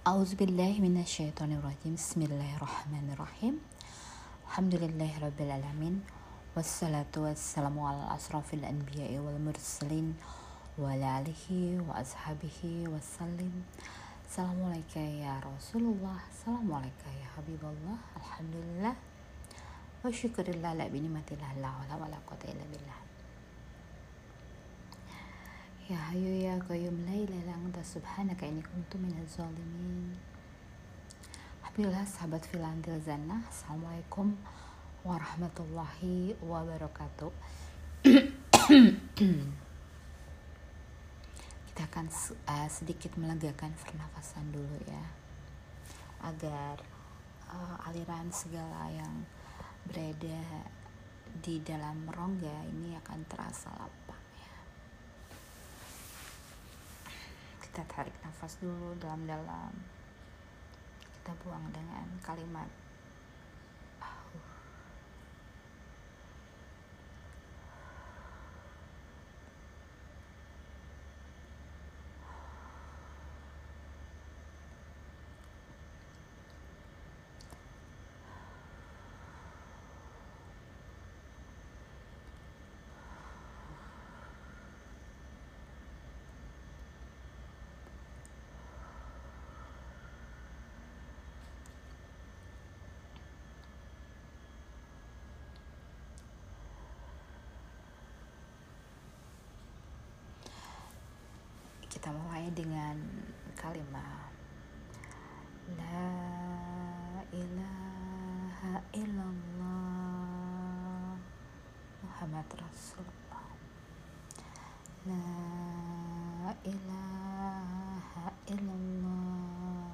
A'udzubillahiminasyaitonirrajim Bismillahirrahmanirrahim Alhamdulillahirrabbilalamin Wassalatu wassalamu ala asrafil anbiya'i wal mursalin Wa ala alihi wa ashabihi wassalim Assalamualaikum ya Rasulullah Assalamualaikum ya Habibullah Alhamdulillah Wa syukurillah la binimatillah la wala wala quwata illa Ya hayu ya qayyum la ilaha anta subhanaka inni kuntu minaz zalimin. Alhamdulillah sahabat filandil zana Assalamualaikum warahmatullahi wabarakatuh. Kita akan uh, sedikit melegakan pernafasan dulu ya. Agar uh, aliran segala yang berada di dalam rongga ini akan terasa lapang. Kita tarik nafas dulu dalam-dalam. Kita buang dengan kalimat kita mulai dengan kalimat La ilaha illallah Muhammad Rasulullah. La ilaha illallah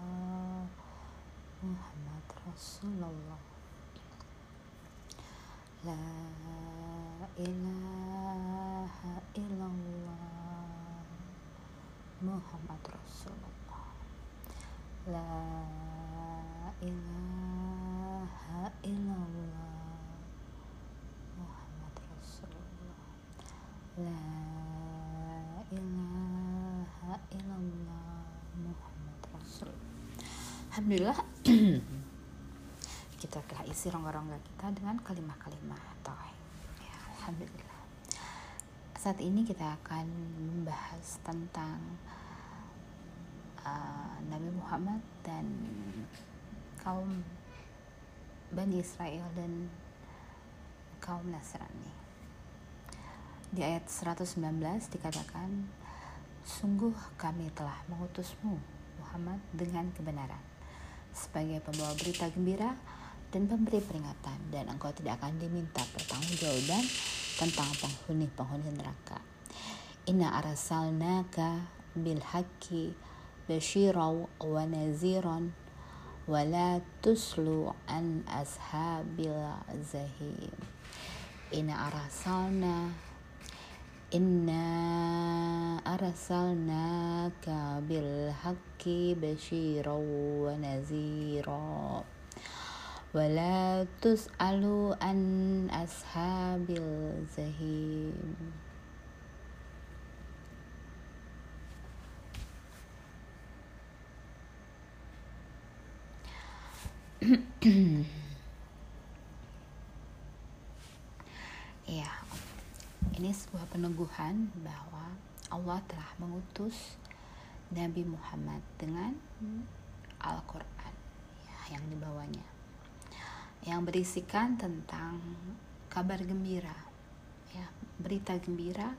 Muhammad Rasulullah La ilaha illallah Muhammad Rasulullah La ilaha illallah Muhammad Rasulullah La ilaha illallah Muhammad Rasulullah Alhamdulillah kita telah isi rongga-rongga kita dengan kalimah-kalimah tauhid. Ya, Alhamdulillah saat ini kita akan membahas tentang uh, Nabi Muhammad dan kaum Bani Israel dan kaum Nasrani. Di ayat 119 dikatakan, Sungguh kami telah mengutusmu, Muhammad, dengan kebenaran, sebagai pembawa berita gembira dan pemberi peringatan, dan engkau tidak akan diminta pertanggungjawaban tentang penghuni-penghuni neraka. Inna arsalnaka bil haqqi basyirau wa naziran wa la tuslu an ashabil zahim. Inna arsalna Inna arsalnaka bil haqqi basyirau wa naziran wala tus'alu an ashabil zahim ya ini sebuah peneguhan bahwa Allah telah mengutus Nabi Muhammad dengan Al-Quran ya, yang dibawanya yang berisikan tentang kabar gembira, ya, berita gembira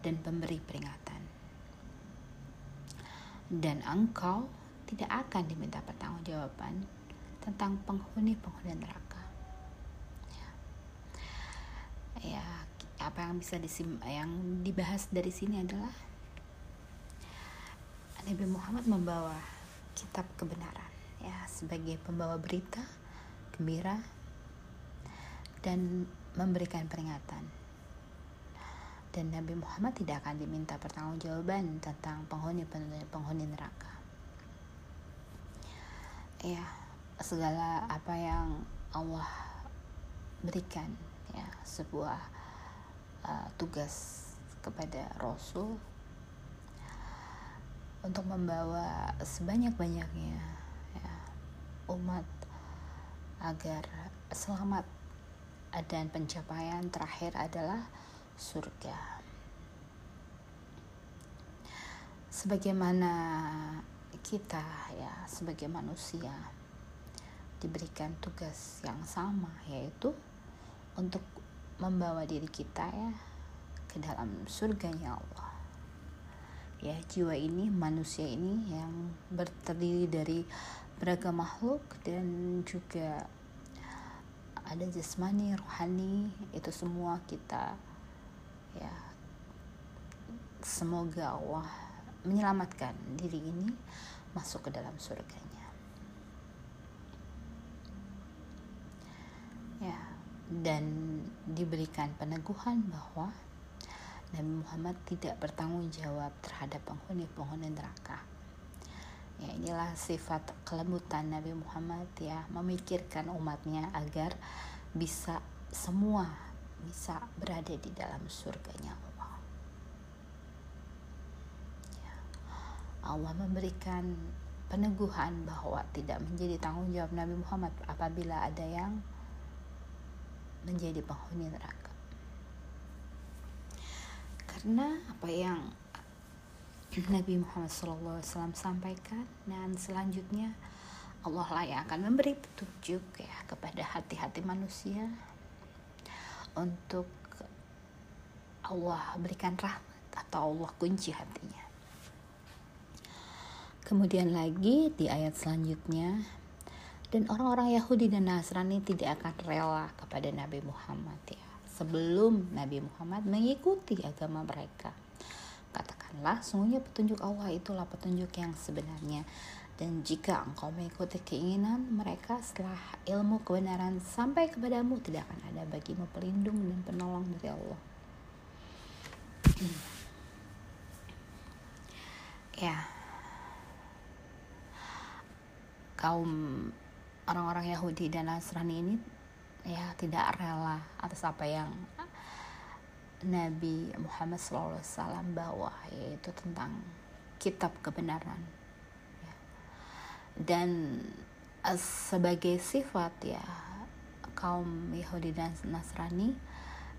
dan pemberi peringatan. Dan engkau tidak akan diminta pertanggungjawaban tentang penghuni-penghuni neraka. Ya. ya, apa yang bisa disim yang dibahas dari sini adalah Nabi Muhammad membawa kitab kebenaran ya sebagai pembawa berita gembira dan memberikan peringatan. Dan Nabi Muhammad tidak akan diminta pertanggungjawaban tentang penghuni penghuni neraka. Ya, segala apa yang Allah berikan ya sebuah uh, tugas kepada Rasul untuk membawa sebanyak-banyaknya ya, umat agar selamat dan pencapaian terakhir adalah surga. Sebagaimana kita ya sebagai manusia diberikan tugas yang sama yaitu untuk membawa diri kita ya ke dalam surganya Allah. Ya jiwa ini manusia ini yang terdiri dari beragam makhluk dan juga ada jasmani rohani itu semua kita ya. Semoga Allah menyelamatkan diri ini masuk ke dalam surganya ya dan diberikan peneguhan bahwa Nabi Muhammad tidak bertanggung jawab terhadap penghuni-penghuni neraka. Ya, inilah sifat kelembutan Nabi Muhammad ya, memikirkan umatnya agar bisa semua bisa berada di dalam surganya Allah. Ya. Allah memberikan peneguhan bahwa tidak menjadi tanggung jawab Nabi Muhammad apabila ada yang menjadi penghuni neraka karena apa yang Nabi Muhammad SAW sampaikan dan selanjutnya Allah lah yang akan memberi petunjuk ya kepada hati-hati manusia untuk Allah berikan rahmat atau Allah kunci hatinya. Kemudian lagi di ayat selanjutnya dan orang-orang Yahudi dan Nasrani tidak akan rela kepada Nabi Muhammad ya sebelum Nabi Muhammad mengikuti agama mereka. Katakanlah, sungguhnya petunjuk Allah itulah petunjuk yang sebenarnya. Dan jika engkau mengikuti keinginan mereka setelah ilmu kebenaran sampai kepadamu, tidak akan ada bagimu pelindung dan penolong dari Allah. ya, kaum orang-orang Yahudi dan Nasrani ini ya tidak rela atas apa yang Nabi Muhammad SAW bawa yaitu tentang kitab kebenaran ya. dan eh, sebagai sifat ya kaum Yahudi dan Nasrani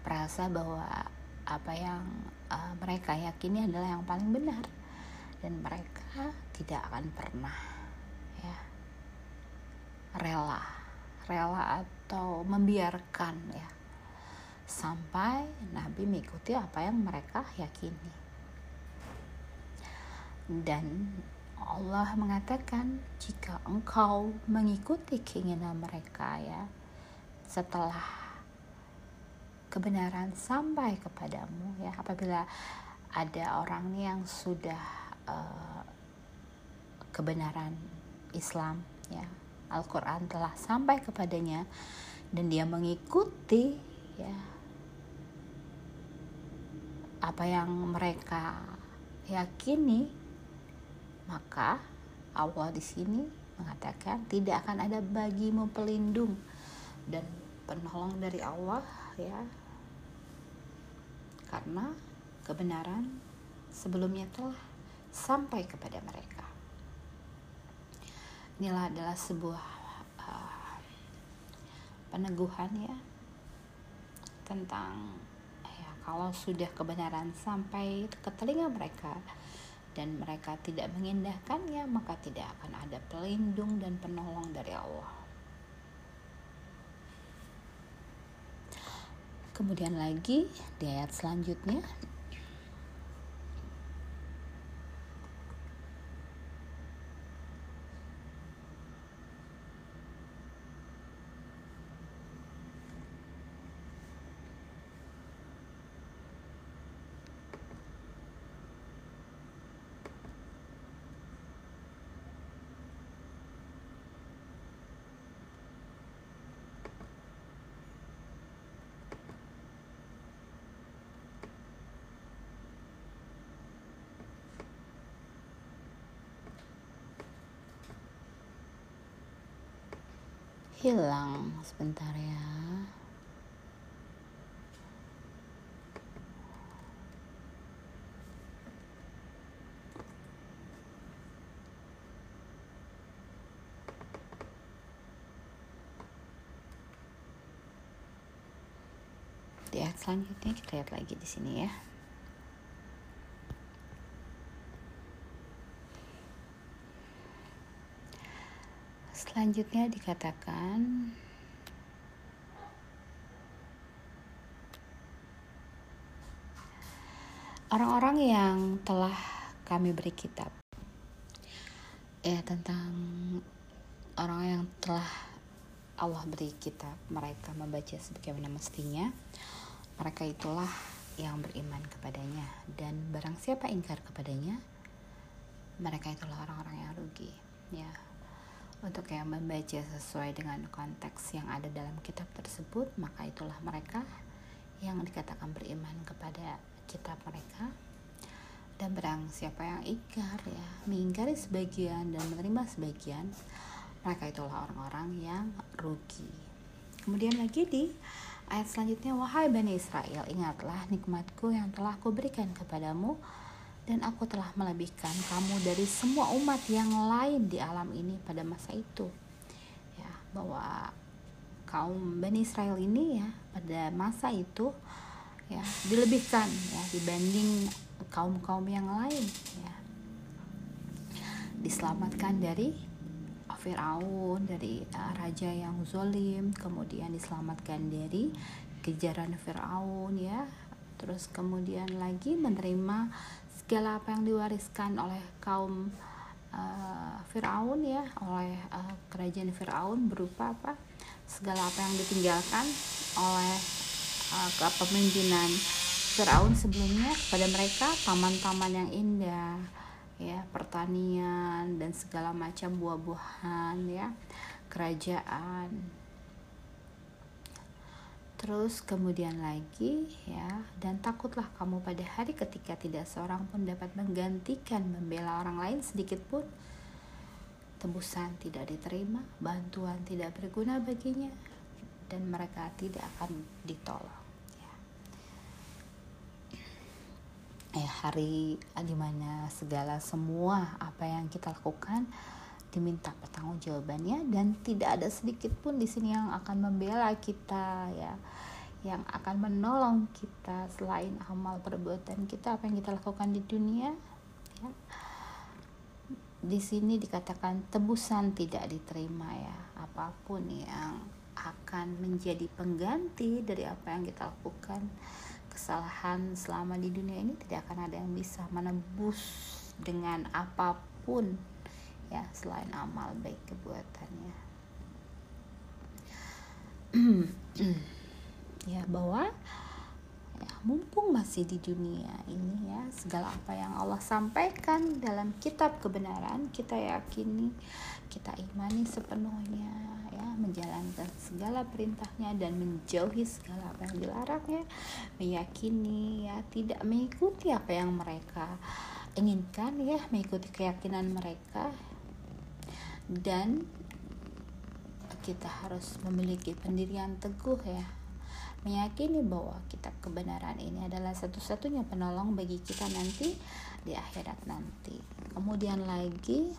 merasa bahwa apa yang uh, mereka yakini adalah yang paling benar dan mereka tidak akan pernah rela rela atau membiarkan ya. Sampai Nabi mengikuti apa yang mereka yakini. Dan Allah mengatakan jika engkau mengikuti keinginan mereka ya setelah kebenaran sampai kepadamu ya apabila ada orang yang sudah uh, kebenaran Islam ya Al-Quran telah sampai kepadanya dan dia mengikuti ya apa yang mereka yakini maka Allah di sini mengatakan tidak akan ada bagimu pelindung dan penolong dari Allah ya karena kebenaran sebelumnya telah sampai kepada mereka inilah adalah sebuah uh, peneguhan ya tentang ya kalau sudah kebenaran sampai ke telinga mereka dan mereka tidak mengindahkannya maka tidak akan ada pelindung dan penolong dari Allah. Kemudian lagi di ayat selanjutnya hilang sebentar ya. Di ayat selanjutnya kita lihat lagi di sini ya. Selanjutnya dikatakan orang-orang yang telah kami beri kitab. Ya tentang orang yang telah Allah beri kitab mereka membaca sebagaimana mestinya. Mereka itulah yang beriman kepadanya. Dan barang siapa ingkar kepadanya mereka itulah orang-orang yang rugi. Ya untuk yang membaca sesuai dengan konteks yang ada dalam kitab tersebut maka itulah mereka yang dikatakan beriman kepada kitab mereka. Dan berang siapa yang ingkar ya mengingkari sebagian dan menerima sebagian mereka itulah orang-orang yang rugi. Kemudian lagi di ayat selanjutnya wahai Bani Israel ingatlah nikmatku yang telah kuberikan kepadamu dan aku telah melebihkan kamu dari semua umat yang lain di alam ini pada masa itu. Ya bahwa kaum Bani Israel ini ya pada masa itu ya dilebihkan ya dibanding kaum kaum yang lain ya. Diselamatkan dari Firaun dari uh, raja yang zolim kemudian diselamatkan dari kejaran Firaun ya. Terus kemudian lagi menerima segala apa yang diwariskan oleh kaum uh, Firaun ya oleh uh, kerajaan Firaun berupa apa? Segala apa yang ditinggalkan oleh uh, kepemimpinan Firaun sebelumnya kepada mereka taman-taman yang indah ya pertanian dan segala macam buah-buahan ya kerajaan Terus kemudian lagi ya dan takutlah kamu pada hari ketika tidak seorang pun dapat menggantikan membela orang lain sedikit pun tebusan tidak diterima, bantuan tidak berguna baginya dan mereka tidak akan ditolong. eh hari di mana segala semua apa yang kita lakukan diminta pertanggungjawabannya dan tidak ada sedikit pun di sini yang akan membela kita ya. Yang akan menolong kita selain amal perbuatan kita apa yang kita lakukan di dunia ya. Di sini dikatakan tebusan tidak diterima ya. Apa pun yang akan menjadi pengganti dari apa yang kita lakukan kesalahan selama di dunia ini tidak akan ada yang bisa menebus dengan apa pun ya selain amal baik kebuatannya. Ya bahwa ya mumpung masih di dunia ini ya segala apa yang Allah sampaikan dalam kitab kebenaran kita yakini kita imani sepenuhnya ya menjalankan segala perintahnya dan menjauhi segala apa yang dilarangnya meyakini ya tidak mengikuti apa yang mereka inginkan ya mengikuti keyakinan mereka dan kita harus memiliki pendirian teguh ya meyakini bahwa kitab kebenaran ini adalah satu-satunya penolong bagi kita nanti di akhirat nanti kemudian lagi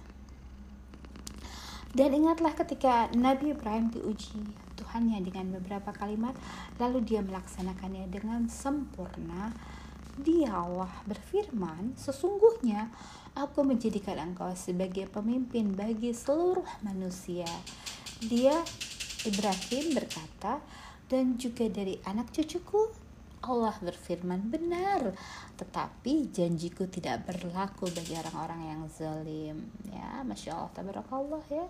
dan ingatlah ketika Nabi Ibrahim diuji Tuhannya dengan beberapa kalimat, lalu dia melaksanakannya dengan sempurna. Dia Allah berfirman, sesungguhnya aku menjadikan engkau sebagai pemimpin bagi seluruh manusia. Dia Ibrahim berkata, dan juga dari anak cucuku Allah berfirman benar tetapi janjiku tidak berlaku bagi orang-orang yang zalim ya masya Allah tabarakallah ya.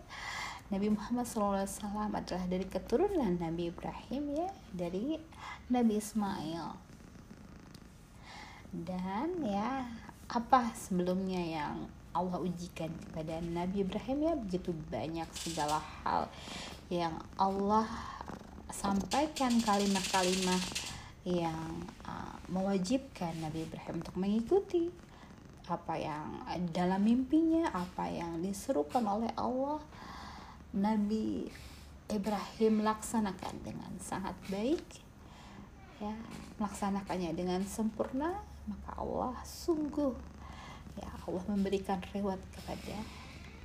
Nabi Muhammad SAW adalah dari keturunan Nabi Ibrahim ya dari Nabi Ismail dan ya apa sebelumnya yang Allah ujikan kepada Nabi Ibrahim ya? Begitu banyak segala hal yang Allah sampaikan kalimat-kalimat yang uh, mewajibkan Nabi Ibrahim untuk mengikuti. Apa yang dalam mimpinya, apa yang diserukan oleh Allah, Nabi Ibrahim laksanakan dengan sangat baik, ya. Melaksanakannya dengan sempurna, maka Allah sungguh ya Allah memberikan reward kepada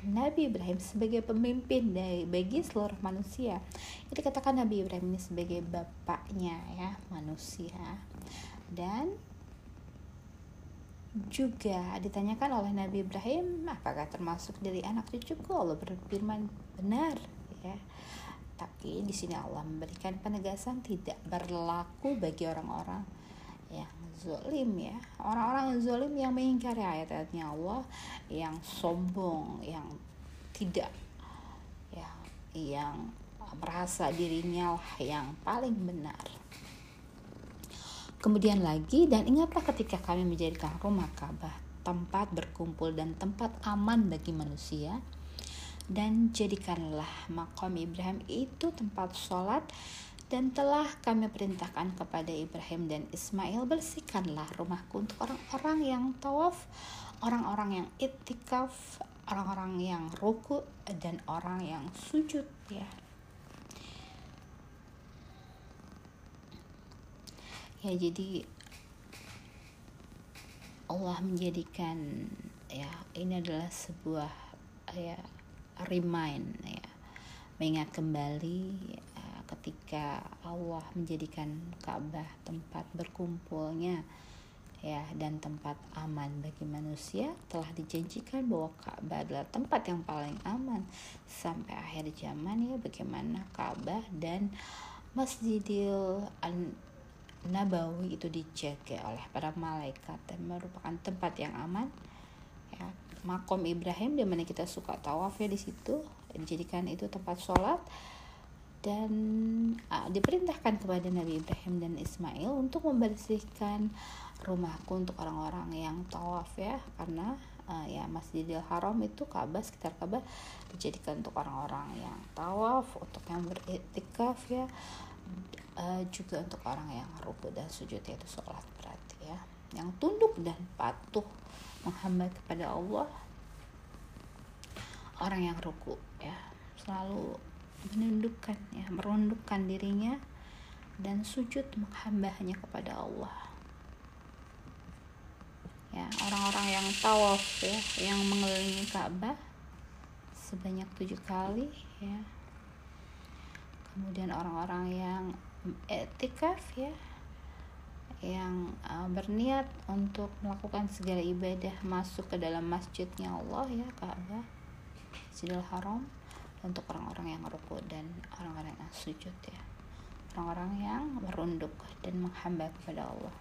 Nabi Ibrahim sebagai pemimpin dari bagi seluruh manusia. Jadi katakan Nabi Ibrahim ini sebagai bapaknya ya manusia. Dan juga ditanyakan oleh Nabi Ibrahim apakah termasuk dari anak cucuku Allah berfirman benar ya tapi di sini Allah memberikan penegasan tidak berlaku bagi orang-orang yang zolim ya. Orang-orang yang zolim yang mengingkari ayat-ayatnya Allah yang sombong yang tidak ya yang merasa dirinya lah yang paling benar. Kemudian lagi dan ingatlah ketika kami menjadikan rumah Ka'bah tempat berkumpul dan tempat aman bagi manusia. Dan jadikanlah makom Ibrahim itu tempat sholat dan telah kami perintahkan kepada Ibrahim dan Ismail bersihkanlah rumahku untuk orang-orang yang tawaf, orang-orang yang itikaf, orang-orang yang ruku dan orang yang sujud ya. Ya jadi Allah menjadikan ya ini adalah sebuah ya remind ya mengingat kembali ketika Allah menjadikan Ka'bah tempat berkumpulnya ya dan tempat aman bagi manusia telah dijanjikan bahwa Ka'bah adalah tempat yang paling aman. Sampai akhir zaman ya bagaimana Ka'bah dan Masjidil Nabawi itu dijaga oleh para malaikat dan merupakan tempat yang aman ya. Makom Ibrahim di mana kita suka tawaf ya di situ dijadikan itu tempat sholat dan uh, diperintahkan kepada Nabi Ibrahim dan Ismail untuk membersihkan rumahku untuk orang-orang yang tawaf ya karena uh, ya Masjidil Haram itu Ka'bah sekitar Ka'bah dijadikan untuk orang-orang yang tawaf untuk yang beriktikaf ya uh, juga untuk orang yang ruku dan sujud yaitu sholat berarti ya. Yang tunduk dan patuh menghamba kepada Allah orang yang ruku ya. Selalu menundukkan ya merundukkan dirinya dan sujud menghamba hanya kepada Allah. Ya orang-orang yang tawaf ya yang mengelilingi Ka'bah sebanyak tujuh kali ya. Kemudian orang-orang yang etikaf ya yang uh, berniat untuk melakukan segala ibadah masuk ke dalam masjidnya Allah ya Ka'bah Masjidil Haram untuk orang-orang yang ruku dan orang-orang yang sujud ya. Orang-orang yang merunduk dan menghamba kepada Allah.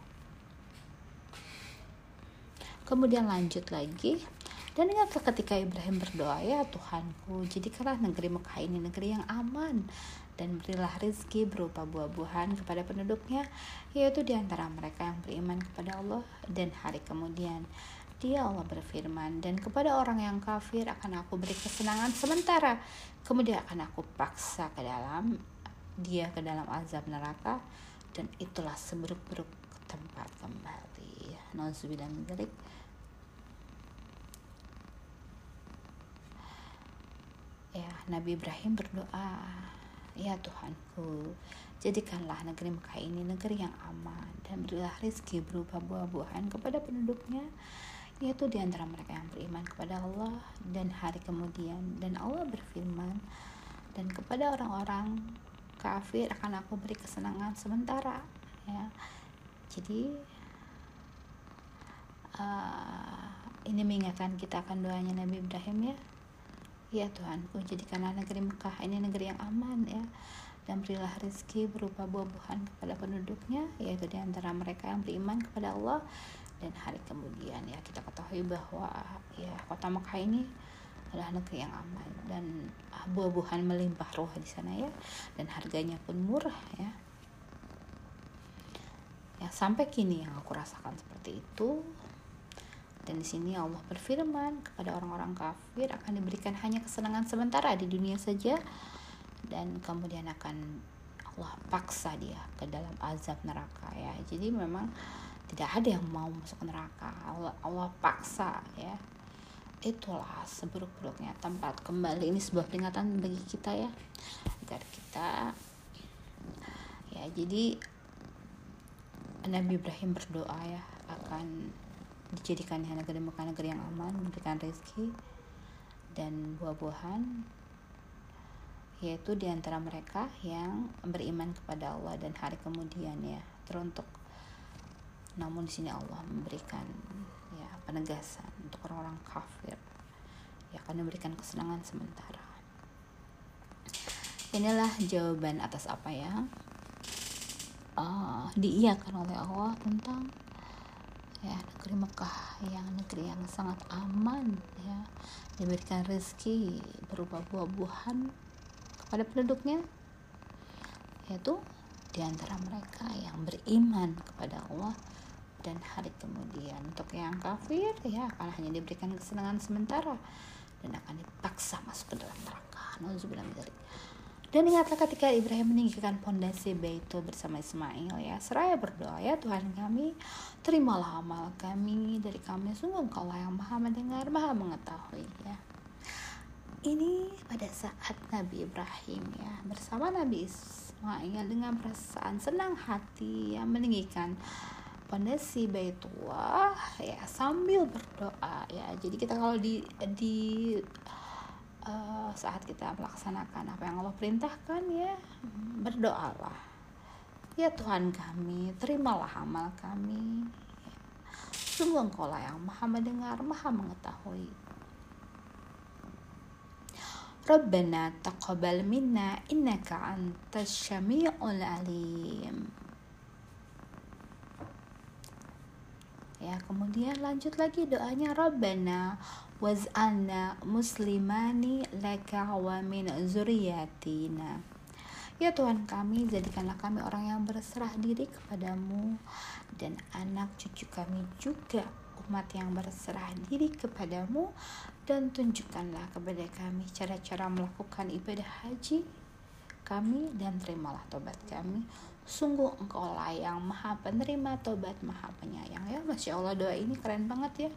Kemudian lanjut lagi. Dan ingatlah ketika Ibrahim berdoa ya Tuhanku jadikanlah negeri Mekah ini negeri yang aman dan berilah rizki berupa buah-buahan kepada penduduknya yaitu di antara mereka yang beriman kepada Allah dan hari kemudian dia Allah berfirman, dan kepada orang yang kafir akan aku beri kesenangan sementara, kemudian akan aku paksa ke dalam dia ke dalam azab neraka, dan itulah seburuk-buruk tempat kembali. Nauzubillah min Ya, Nabi Ibrahim berdoa, Ya Tuhanku, jadikanlah negeri Mekah ini negeri yang aman dan berilah rezeki berupa buah-buahan kepada penduduknya yaitu di antara mereka yang beriman kepada Allah dan hari kemudian. Dan Allah berfirman dan kepada orang-orang kafir akan aku beri kesenangan sementara. Ya. Jadi uh, ini mengingatkan kita akan doanya Nabi Ibrahim ya. Ya Tuhanku jadikanlah negeri Mekah ini negeri yang aman ya dan berilah rezeki berupa buah-buahan kepada penduduknya yaitu di antara mereka yang beriman kepada Allah. Dan hari kemudian ya kita ketahui bahwa ya kota Mekah ini adalah negeri yang aman dan buah-buahan melimpah ruah di sana ya dan harganya pun murah ya. Ya sampai kini yang aku rasakan seperti itu. Dan di sini Allah berfirman kepada orang-orang kafir akan diberikan hanya kesenangan sementara di dunia saja dan kemudian akan Allah paksa dia ke dalam azab neraka ya. Jadi memang tidak ada yang mau masuk neraka. Allah, Allah paksa ya. Itulah seburuk-buruknya tempat. Kembali ini sebuah peringatan bagi kita ya. Agar kita ya jadi Nabi Ibrahim berdoa ya akan dijadikan negeri Mekah negeri yang aman memberikan rezeki dan buah-buahan yaitu di antara mereka yang beriman kepada Allah dan hari kemudian ya teruntuk. Namun di sini Allah memberikan ya penegasan untuk orang-orang kafir. Ya akan memberikan kesenangan sementara. Inilah jawaban atas apa ya uh, diiakan oleh Allah tentang ya negeri Mekah yang negeri yang sangat aman ya. Diberikan rezeki berupa buah-buahan kepada penduduknya yaitu di antara mereka yang beriman kepada Allah dan hari kemudian untuk yang kafir ya akan hanya diberikan kesenangan sementara dan akan dipaksa masuk ke dalam neraka. Dan ingatlah ketika Ibrahim meninggikan pondasi Baitul bersama Ismail ya, seraya berdoa ya Tuhan kami, terimalah amal kami dari kami sungguh Engkau yang Maha mendengar, Maha mengetahui ya. Ini pada saat Nabi Ibrahim ya bersama Nabi Ismail dengan perasaan senang hati yang meninggikan. Pondasi Baitullah ya sambil berdoa ya. Jadi kita kalau di di uh, saat kita melaksanakan apa yang Allah perintahkan ya berdoalah. Ya Tuhan kami terimalah amal kami. Sungguh engkau lah yang maha mendengar maha mengetahui Rabbana taqabbal minna innaka antas syami'ul alim ya kemudian lanjut lagi doanya Rabbana waz'alna muslimani laka wa min zuriyatina Ya Tuhan kami, jadikanlah kami orang yang berserah diri kepadamu dan anak cucu kami juga umat yang berserah diri kepadamu dan tunjukkanlah kepada kami cara-cara melakukan ibadah haji kami dan terimalah tobat kami. Sungguh engkau lah yang maha penerima tobat maha penyayang. Ya masya allah doa ini keren banget ya.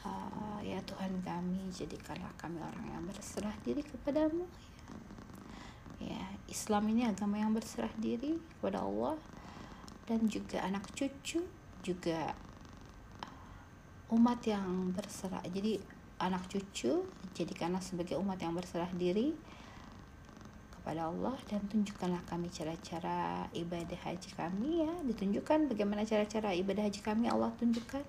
Uh, ya Tuhan kami jadikanlah kami orang yang berserah diri kepadamu. Ya. ya Islam ini agama yang berserah diri kepada Allah dan juga anak cucu juga umat yang berserah. Jadi anak cucu jadikanlah sebagai umat yang berserah diri kepada Allah dan tunjukkanlah kami cara-cara ibadah haji kami ya. Ditunjukkan bagaimana cara-cara ibadah haji kami Allah tunjukkan.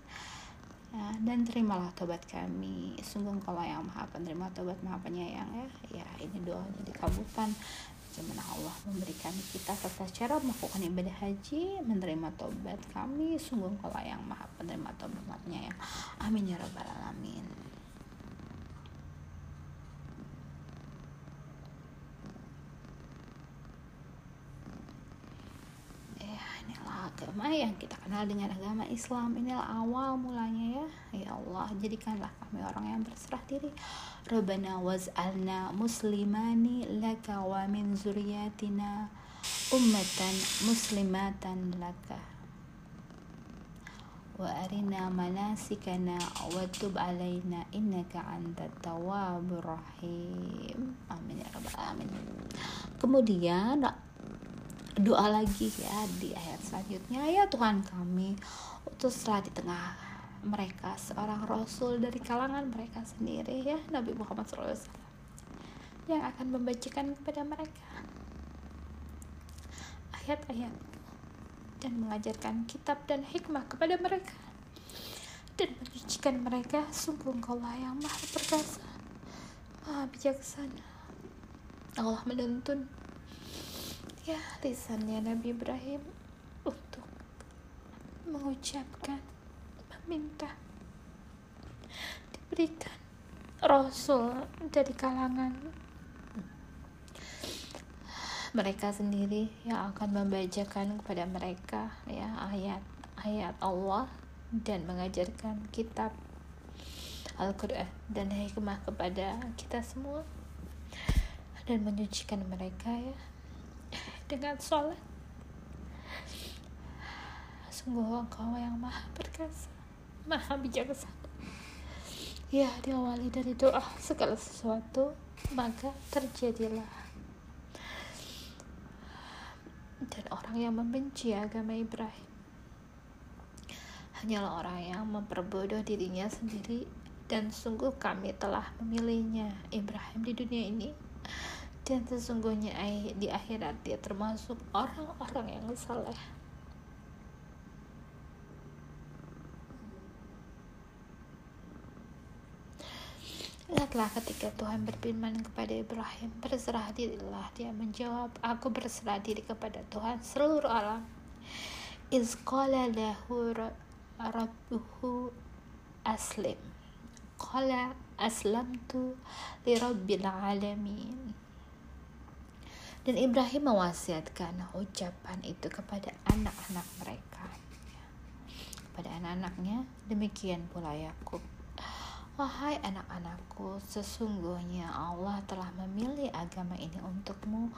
Ya, dan terimalah tobat kami. Sungguh engkau yang maha penerima tobat maha penyayang ya. Ya ini doanya dikabulkan bagaimana Allah memberikan kita tata cara melakukan ibadah haji menerima tobat kami. Sungguh engkau yang maha penerima tobat maha penyayang amin ya rabbal alamin agama yang kita kenal dengan agama Islam. Inilah awal mulanya ya. Ya Allah jadikanlah kami orang yang berserah diri. Rabbana waz'alna muslimani laka wa min zuriyatina ummatan muslimatan laka. Wa arina manasikana wa tub alaina innaka antat tawwabur rahim. Amin ya rabbal alamin. Kemudian doa lagi ya di ayat selanjutnya. Ya Tuhan kami utuslah di tengah mereka seorang rasul dari kalangan mereka sendiri ya Nabi Muhammad SAW yang akan membacakan kepada mereka ayat-ayat dan mengajarkan kitab dan hikmah kepada mereka dan menyucikan mereka sungguh engkau lah yang maha perkasa maha bijaksana. Allah menuntun ya lisannya Nabi Ibrahim untuk mengucapkan meminta diberikan Rasul dari kalangan mereka sendiri yang akan membacakan kepada mereka ya ayat-ayat Allah dan mengajarkan kitab Al-Quran dan hikmah kepada kita semua dan menyucikan mereka ya dengan sholat. Sungguh engkau yang maha perkasa maha bijaksana. Ya diawali dari doa segala sesuatu maka terjadilah. Dan orang yang membenci agama Ibrahim hanyalah orang yang memperbodoh dirinya sendiri dan sungguh kami telah memilihnya Ibrahim di dunia ini dan sesungguhnya di akhirat dia termasuk orang-orang yang saleh Lihatlah ketika Tuhan berfirman kepada Ibrahim, berserah dirilah. Dia menjawab, aku berserah diri kepada Tuhan seluruh alam. Izqala lahu rabbuhu aslim. Qala aslamtu li rabbil alamin. Dan Ibrahim mewasiatkan ucapan itu kepada anak-anak mereka. Kepada anak-anaknya, demikian pula Yakub Wahai anak-anakku, sesungguhnya Allah telah memilih agama ini untukmu,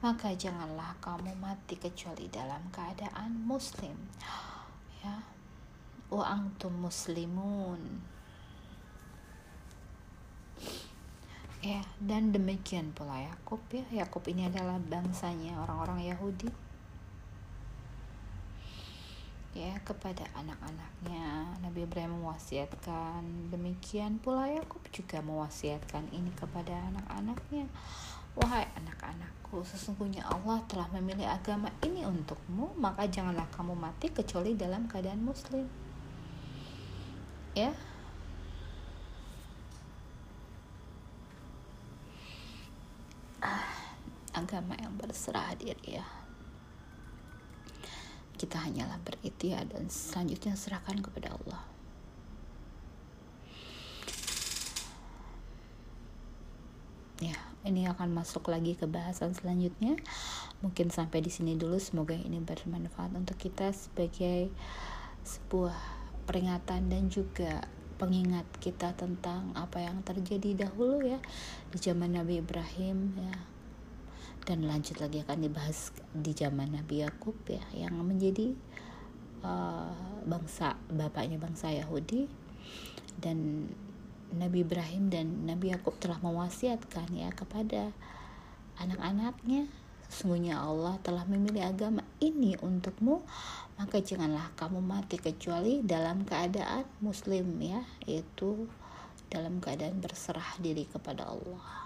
maka janganlah kamu mati kecuali dalam keadaan muslim. Ya. Wa antum muslimun. Ya, dan demikian pula Yakub ya. Yakub ini adalah bangsanya orang-orang Yahudi. Ya kepada anak-anaknya. Nabi Ibrahim mewasiatkan. Demikian pula Yakub juga mewasiatkan ini kepada anak-anaknya. Wahai anak-anakku sesungguhnya Allah telah memilih agama ini untukmu maka janganlah kamu mati kecuali dalam keadaan muslim. Ya agama yang berserah diri ya kita hanyalah berikhtiar dan selanjutnya serahkan kepada Allah. Ya, ini akan masuk lagi ke bahasan selanjutnya. Mungkin sampai di sini dulu. Semoga ini bermanfaat untuk kita sebagai sebuah peringatan dan juga pengingat kita tentang apa yang terjadi dahulu ya di zaman Nabi Ibrahim ya dan lanjut lagi akan dibahas di zaman Nabi Yakub ya yang menjadi uh, bangsa bapaknya bangsa Yahudi. Dan Nabi Ibrahim dan Nabi Yakub telah mewasiatkan ya kepada anak-anaknya sesungguhnya Allah telah memilih agama ini untukmu maka janganlah kamu mati kecuali dalam keadaan muslim ya yaitu dalam keadaan berserah diri kepada Allah